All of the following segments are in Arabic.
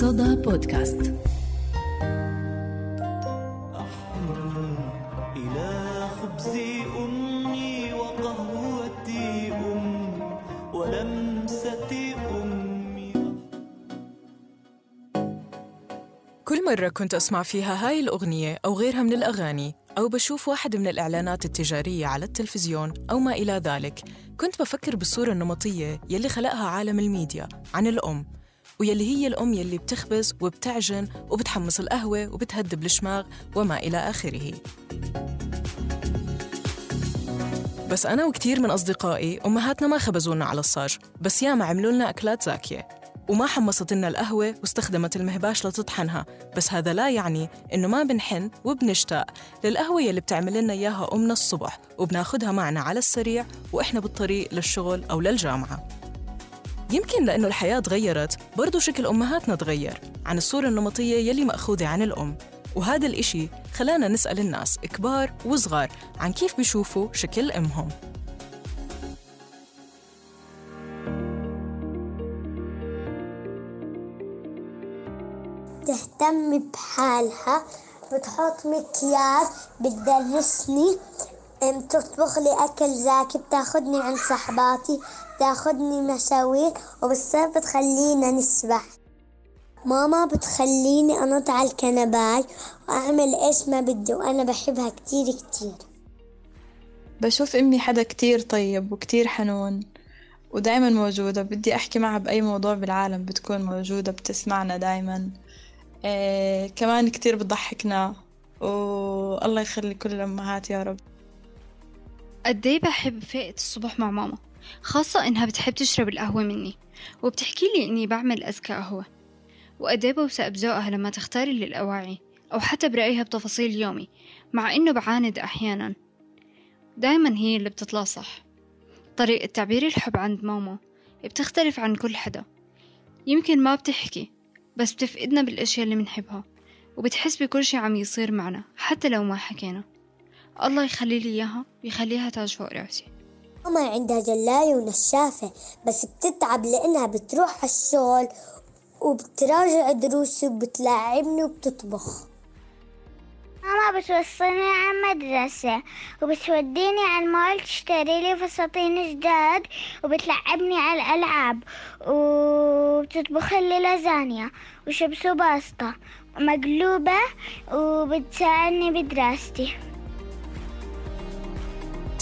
صدى بودكاست. إلى خبز أمي وقهوتي أم ولمسة أمي. كل مرة كنت أسمع فيها هاي الأغنية أو غيرها من الأغاني أو بشوف واحد من الإعلانات التجارية على التلفزيون أو ما إلى ذلك كنت بفكر بالصورة النمطية يلي خلقها عالم الميديا عن الأم. ويلي هي الأم يلي بتخبز وبتعجن وبتحمص القهوة وبتهدب الشماغ وما إلى آخره. بس أنا وكتير من أصدقائي أمهاتنا ما خبزونا على الصاج بس ياما عملوا لنا أكلات زاكية. وما حمصت لنا القهوة واستخدمت المهباش لتطحنها بس هذا لا يعني إنه ما بنحن وبنشتاق. للقهوة يلي بتعمل لنا إياها أمنا الصبح وبناخدها معنا على السريع وإحنا بالطريق للشغل أو للجامعة. يمكن لأنه الحياة تغيرت برضو شكل أمهاتنا تغير عن الصورة النمطية يلي مأخوذة عن الأم. وهذا الإشي خلانا نسأل الناس كبار وصغار عن كيف بيشوفوا شكل أمهم. تهتم بحالها بتحط مكياج بتدرسني أم تطبخ لي أكل زاكي بتاخدني عند صحباتي. بتاخدني مشاوير وبالصيف بتخلينا نسبح. ماما بتخليني أنط على الكنباي وأعمل إيش ما بدي وأنا بحبها كتير كتير. بشوف أمي حدا كتير طيب وكتير حنون ودايما موجودة. بدي أحكي معها بأي موضوع بالعالم بتكون موجودة بتسمعنا دايما. إيه كمان كتير بتضحكنا والله يخلي كل الأمهات يا رب. قدي بحب فاقة الصبح مع ماما؟ خاصة إنها بتحب تشرب القهوة مني. وبتحكي لي إني بعمل أذكى قهوة. وقدي بوثق بذوقها لما تختاري لي الأواعي أو حتى برأيها بتفاصيل يومي مع إنه بعاند أحيانا. دايما هي اللي بتطلع صح. طريقة تعبير الحب عند ماما بتختلف عن كل حدا. يمكن ما بتحكي بس بتفقدنا بالأشياء اللي بنحبها وبتحس بكل شي عم يصير معنا حتى لو ما حكينا. الله يخلي لي إياها ويخليها تاج فوق رأسي. ماما عندها جلاية ونشافة بس بتتعب لأنها بتروح على الشغل وبتراجع دروسي وبتلاعبني وبتطبخ. ماما بتوصلني على المدرسة وبتوديني على المول تشتري لي فساتين جداد وبتلعبني على الألعاب وبتطبخ لي لازانيا وشبس وباستا مقلوبة وبتساعدني بدراستي.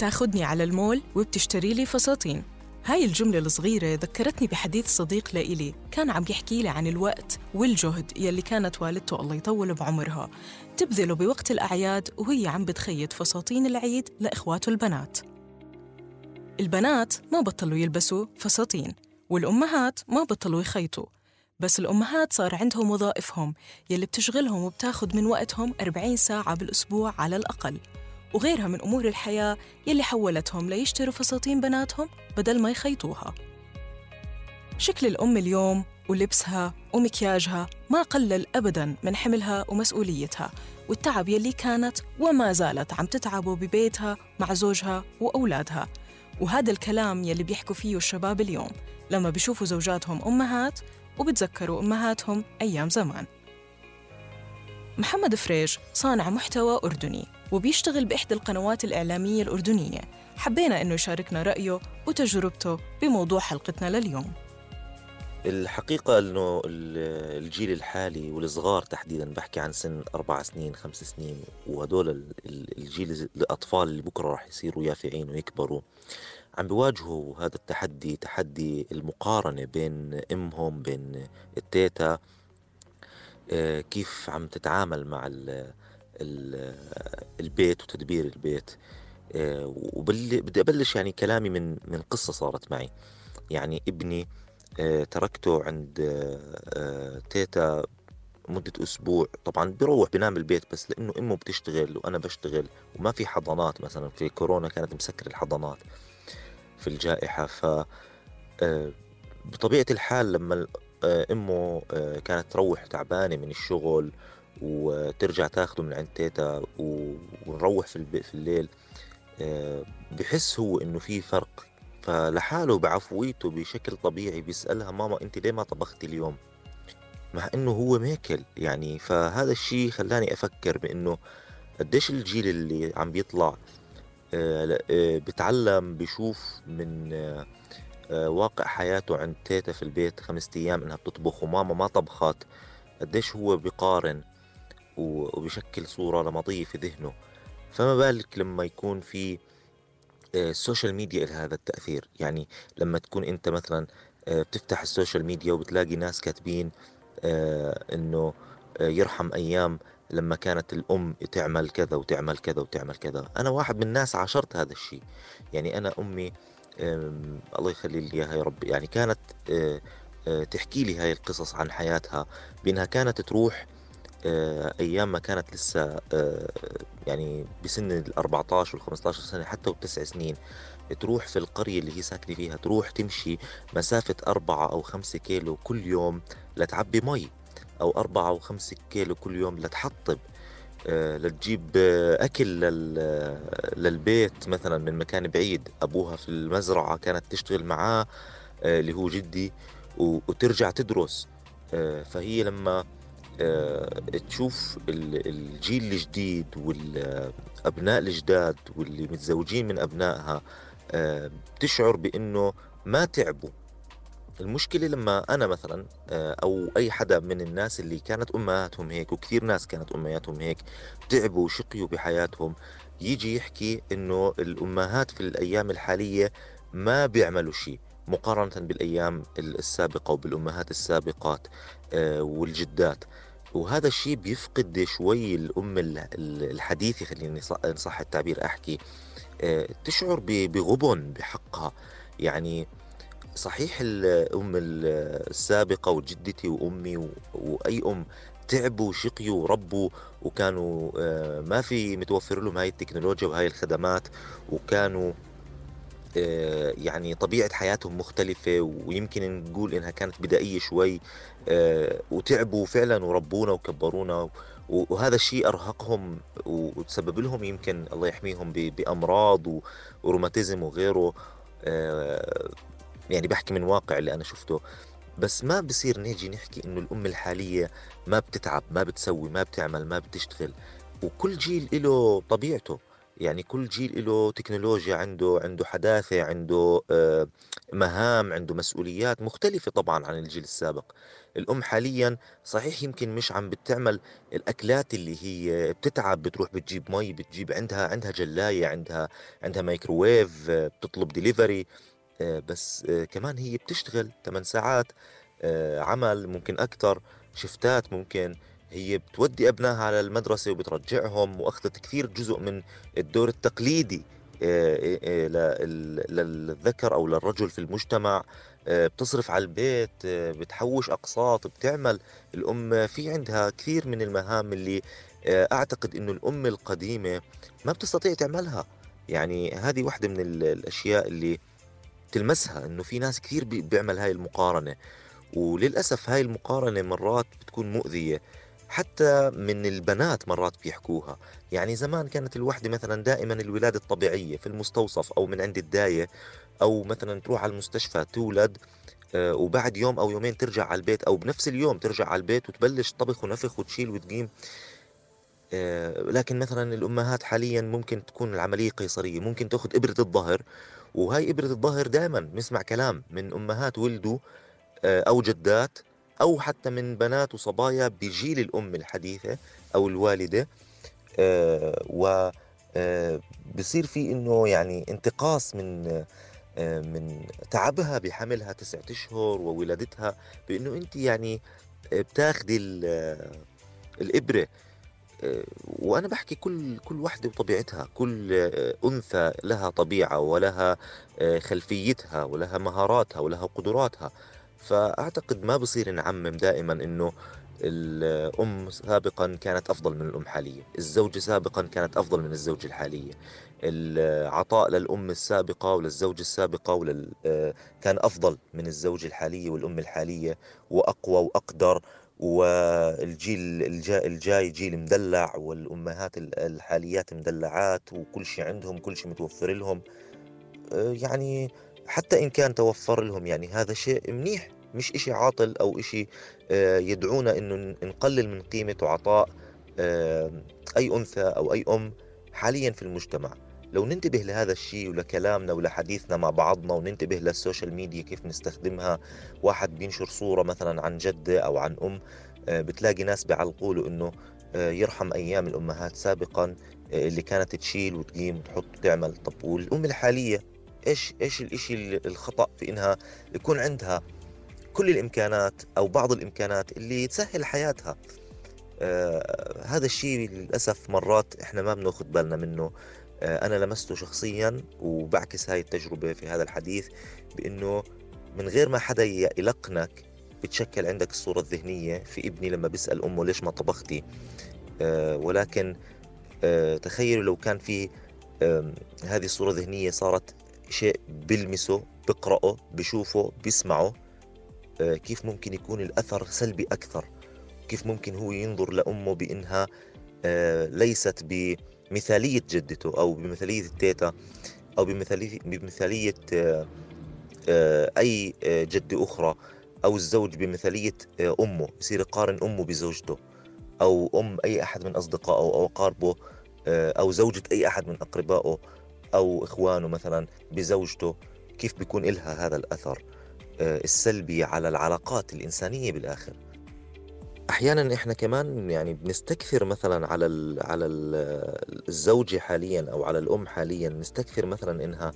تاخدني على المول وبتشتري لي فساتين. هاي الجملة الصغيرة ذكرتني بحديث صديق لإلي كان عم يحكي لي عن الوقت والجهد يلي كانت والدته الله يطول بعمرها. تبذله بوقت الأعياد وهي عم بتخيط فساتين العيد لإخواته البنات. البنات ما بطلوا يلبسوا فساتين والأمهات ما بطلوا يخيطوا. بس الأمهات صار عندهم وظائفهم يلي بتشغلهم وبتاخد من وقتهم 40 ساعة بالأسبوع على الأقل. وغيرها من أمور الحياة يلي حولتهم ليشتروا فساتين بناتهم بدل ما يخيطوها. شكل الأم اليوم ولبسها ومكياجها ما قلل أبداً من حملها ومسؤوليتها والتعب يلي كانت وما زالت عم تتعبه ببيتها مع زوجها وأولادها. وهذا الكلام يلي بيحكوا فيه الشباب اليوم لما بيشوفوا زوجاتهم أمهات وبتذكروا أمهاتهم أيام زمان. محمد فريج صانع محتوى أردني. وبيشتغل بإحدى القنوات الإعلامية الأردنية. حبينا أنه يشاركنا رأيه وتجربته بموضوع حلقتنا لليوم. الحقيقة أنه ال- الجيل الحالي والصغار تحديدا بحكي عن سن أربع سنين خمس سنين وهدول ال- ال- الجيل الأطفال اللي بكرة راح يصيروا يافعين ويكبروا عم بيواجهوا هذا التحدي تحدي المقارنة بين أمهم بين التيتا آه، كيف عم تتعامل مع ال ال البيت وتدبير البيت. آه، وبل- بدي أبلش يعني كلامي من من قصة صارت معي. يعني ابني آه، تركته عند آه، تيتا مدة أسبوع. طبعا بيروح بنام البيت بس لأنه أمه بتشتغل وأنا بشتغل وما في حضانات مثلا. في كورونا كانت مسكر الحضانات في الجائحة. ف بطبيعة الحال لما أمه كانت تروح تعبانة من الشغل وترجع تاخده من عند تيتا ونروح في. في الليل. آه، بحس هو إنه في فرق. فلحاله بعفويته بشكل طبيعي بيسألها ماما أنت ليه ما طبختي اليوم؟ مع إنه هو ماكل يعني. فهذا الشيء خلاني أفكر بإنه قديش الجيل اللي عم بيطلع آه، آه، بتعلم بيشوف من واقع حياته عند تيتا في البيت خمسة أيام إنها بتطبخ وماما ما طبخت. قديش هو بيقارن. و- وبيشكل صورة نمطية في ذهنه. فما بالك لما يكون في ال social media لها هذا التأثير؟ يعني لما تكون أنت مثلا آه، بتفتح ال social media وبتلاقي ناس كاتبين آه، إنه آه، يرحم أيام لما كانت الأم تعمل كذا وتعمل كذا وتعمل كذا. أنا واحد من الناس عاشرت هذا الشيء. يعني أنا أمي الله يخلي لي إياها يا رب يعني كانت تحكي لي هاي القصص عن حياتها بأنها كانت تروح آه، أيام ما كانت لسه آه، يعني بسن ال 14 وال 15 سنة حتى والتسع سنين تروح في القرية اللي هي ساكنة فيها تروح تمشي مسافة أربعة أو خمسة كيلو كل يوم لتعبي مي أو أربعة أو خمسة كيلو كل يوم لتحطب آه، لتجيب لل- للبيت مثلا من مكان بعيد. أبوها في المزرعة كانت تشتغل معاه اللي هو جدي وترجع تدرس فهي لما تشوف ال- الجيل الجديد والأبناء الجداد واللي متزوجين من أبنائها آه، بتشعر بأنه ما تعبوا. المشكلة لما أنا مثلا آه، أو أي حدا من الناس اللي كانت أمهاتهم هيك وكثير ناس كانت أمهاتهم هيك تعبوا وشقيوا بحياتهم يجي يحكي إنه الأمهات في الأيام الحالية ما بيعملوا شيء مقارنة بالأيام السابقة وبالأمهات السابقات آه، والجدات. وهذا الشيء بيفقد شوي الأم ال- ال- الحديثة خليني إن صح التعبير أحكي. آه، تشعر بغبن بحقها. يعني صحيح الأم ال- السابقة وجدتي وأمي وأي أم تعبوا وشقيوا وربوا وكانوا آه، ما في متوفر لهم هاي التكنولوجيا وهاي الخدمات وكانوا يعني طبيعة حياتهم مختلفة ويمكن نقول إنها كانت بدائية شوي آه، وتعبوا فعلا وربونا وكبرونا وهذا الشيء أرهقهم وتسبب لهم يمكن الله يحميهم بأمراض وروماتيزم وغيره آه، يعني بحكي من واقع اللي أنا شفته. بس ما بصير نيجي نحكي إنه الأم الحالية ما بتتعب ما بتسوي ما بتعمل ما بتشتغل وكل جيل له طبيعته. يعني كل جيل له تكنولوجيا عنده عنده حداثة عنده آه، مهام عنده مسؤوليات مختلفة طبعا عن الجيل السابق. الأم حاليا صحيح يمكن مش عم بتعمل الأكلات اللي هي بتتعب بتروح بتجيب مي بتجيب عندها عندها جلاية عندها عندها مايكروويف آه، بتطلب ديليفري بس آه، كمان هي بتشتغل 8 ساعات عمل ممكن أكتر شفتات ممكن. هي بتودي أبنائها على المدرسة وبترجعهم وأخذت كثير جزء من الدور التقليدي آه، آه، لل- للذكر أو للرجل في المجتمع. آه، بتصرف على البيت آه، بتحوش أقساط بتعمل. الأم في عندها كثير من المهام اللي آه، أعتقد إنه الأم القديمة ما بتستطيع تعملها. يعني هذه واحدة من ال- الأشياء اللي تلمسها إنه في ناس كثير بي- بيعمل هاي المقارنة. وللأسف هاي المقارنة مرات بتكون مؤذية. حتى من البنات مرات بيحكوها. يعني زمان كانت الوحدة مثلا دائما الولادة الطبيعية في المستوصف أو من عند الداية أو مثلا تروح على المستشفى تولد آه، وبعد يوم أو يومين ترجع على البيت أو بنفس اليوم ترجع على البيت وتبلش طبخ ونفخ وتشيل وتقيم. آه، لكن مثلا الأمهات حاليا ممكن تكون العملية قيصرية ممكن تأخذ إبرة الظهر وهاي إبرة الظهر دائما بنسمع كلام من أمهات ولدوا آه، أو جدات أو حتى من بنات وصبايا بجيل الأم الحديثة أو الوالدة آه، و آه، بصير في إنه يعني انتقاص من آه، من تعبها بحملها تسعة أشهر وولادتها بإنه أنت يعني بتاخدي ال- الإبرة آه، وأنا بحكي كل كل وحدة وطبيعتها كل أنثى لها طبيعة ولها خلفيتها ولها مهاراتها ولها قدراتها. فأعتقد ما بصير نعمم دائما إنه الأم سابقا كانت أفضل من الأم حاليا. الزوجة سابقا كانت أفضل من الزوجة الحالية. العطاء للأم السابقة وللزوجة السابقة ولل... كان أفضل من الزوجة الحالية والأم الحالية وأقوى وأقدر. والجيل الجاي, الجاي جيل مدلع والأمهات ال- الحاليات مدلعات وكل شيء عندهم كل شيء متوفر لهم. يعني حتى إن كان توفر لهم يعني هذا شيء منيح مش إشي عاطل أو إشي آه، يدعونا إنه نقلل من قيمة وعطاء آه، أي أنثى أو أي أم حاليا في المجتمع. لو ننتبه لهذا الشيء ولكلامنا ولحديثنا مع بعضنا وننتبه للسوشيال ميديا كيف نستخدمها واحد بينشر صورة مثلا عن جدة أو عن أم آه، بتلاقي ناس بيعلقوا له إنه يرحم أيام الأمهات سابقا اللي كانت تشيل وتقيم وتحط وتعمل. طب والأم الحالية؟ إيش إيش الإشي الخطأ في إنها يكون عندها كل الإمكانات أو بعض الإمكانات اللي تسهل حياتها. آه هذا الشيء للأسف مرات إحنا ما بناخذ بالنا منه. آه أنا لمسته شخصيا وبعكس هاي التجربة في هذا الحديث بأنه من غير ما حدا يلقنك بتشكل عندك الصورة الذهنية في ابني لما بيسأل أمه ليش ما طبختي. آه ولكن آه تخيلوا لو كان في آه هذه الصورة الذهنية صارت شيء بلمسه بقرأه بشوفه بيسمعه آه، كيف ممكن يكون الأثر سلبي أكثر؟ كيف ممكن هو ينظر لأمه بأنها آه، ليست بمثالية جدته أو بمثالية التيتا أو بمثالية, بمثالية آه، أي جدة أخرى أو الزوج بمثالية أمه يصير يقارن أمه بزوجته أو أم أي أحد من أصدقائه أو أقاربه أو زوجة أي أحد من أقربائه. أو إخوانه مثلا بزوجته كيف بيكون إلها هذا الأثر آه، السلبي على العلاقات الإنسانية بالآخر؟ أحيانا إحنا كمان يعني بنستكثر مثلا على ال على ال الزوجة حاليا أو على الأم حاليا نستكثر مثلا إنها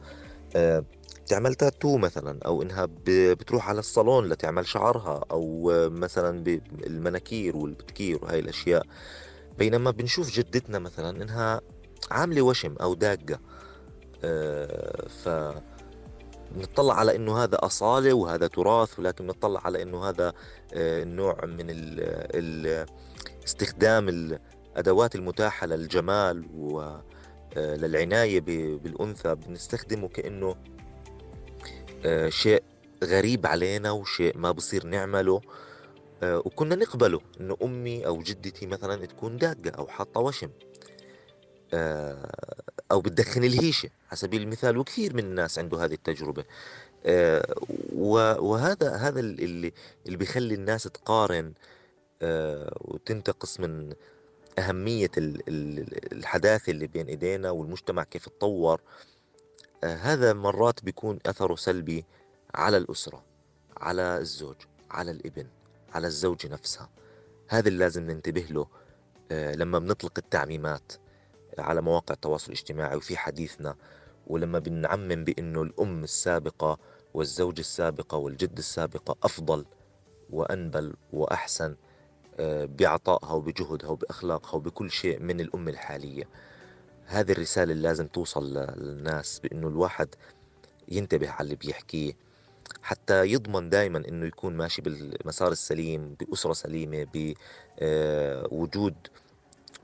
آه، تعمل تاتو مثلا أو إنها بتروح على الصالون لتعمل شعرها أو مثلا بالمناكير والبتكير وهي الأشياء. بينما بنشوف جدتنا مثلا إنها عاملة وشم أو داقة. آه، ف نطلع على إنه هذا أصالة وهذا تراث ولكن نطلع على إنه هذا آه، نوع من ال ال استخدام الادوات المتاحة للجمال وللعنايه آه، بالأنثى. بنستخدمه كإنه شيء غريب علينا وشيء ما بصير نعمله. وكنا نقبله إنه أمي أو جدتي مثلا تكون داقة أو حاطة وشم. أو بتدخن الهيشة على سبيل المثال وكثير من الناس عنده هذه التجربة. آه، وهذا هذا اللي اللي بيخلي الناس تقارن آه، وتنتقص من أهمية الحداثة اللي بين إيدينا والمجتمع كيف تطور. آه، هذا مرات بيكون أثره سلبي على الأسرة على الزوج على الإبن على الزوجة نفسها. هذا اللي لازم ننتبه له لما بنطلق التعميمات على مواقع التواصل الاجتماعي وفي حديثنا ولما بنعمم بأنه الأم السابقة والزوجة السابقة والجد السابقة أفضل وأنبل وأحسن آه، بعطائها وبجهدها وبأخلاقها وبكل شيء من الأم الحالية. هذه الرسالة اللي لازم توصل للناس بأنه الواحد ينتبه على اللي بيحكيه حتى يضمن دائما إنه يكون ماشي بالمسار السليم بأسرة سليمة بوجود آه،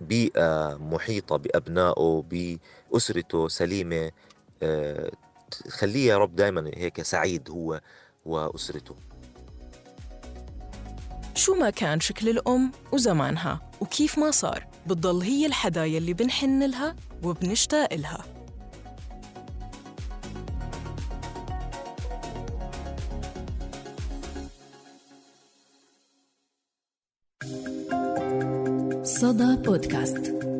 بيئة محيطة بأبنائه بأسرته سليمة آه، خليه يا رب دائما هيك سعيد هو وأسرته. شو ما كان شكل الأم وزمانها وكيف ما صار بتضل هي الحدايا اللي بنحن لها وبنشتاق لها. صدى بودكاست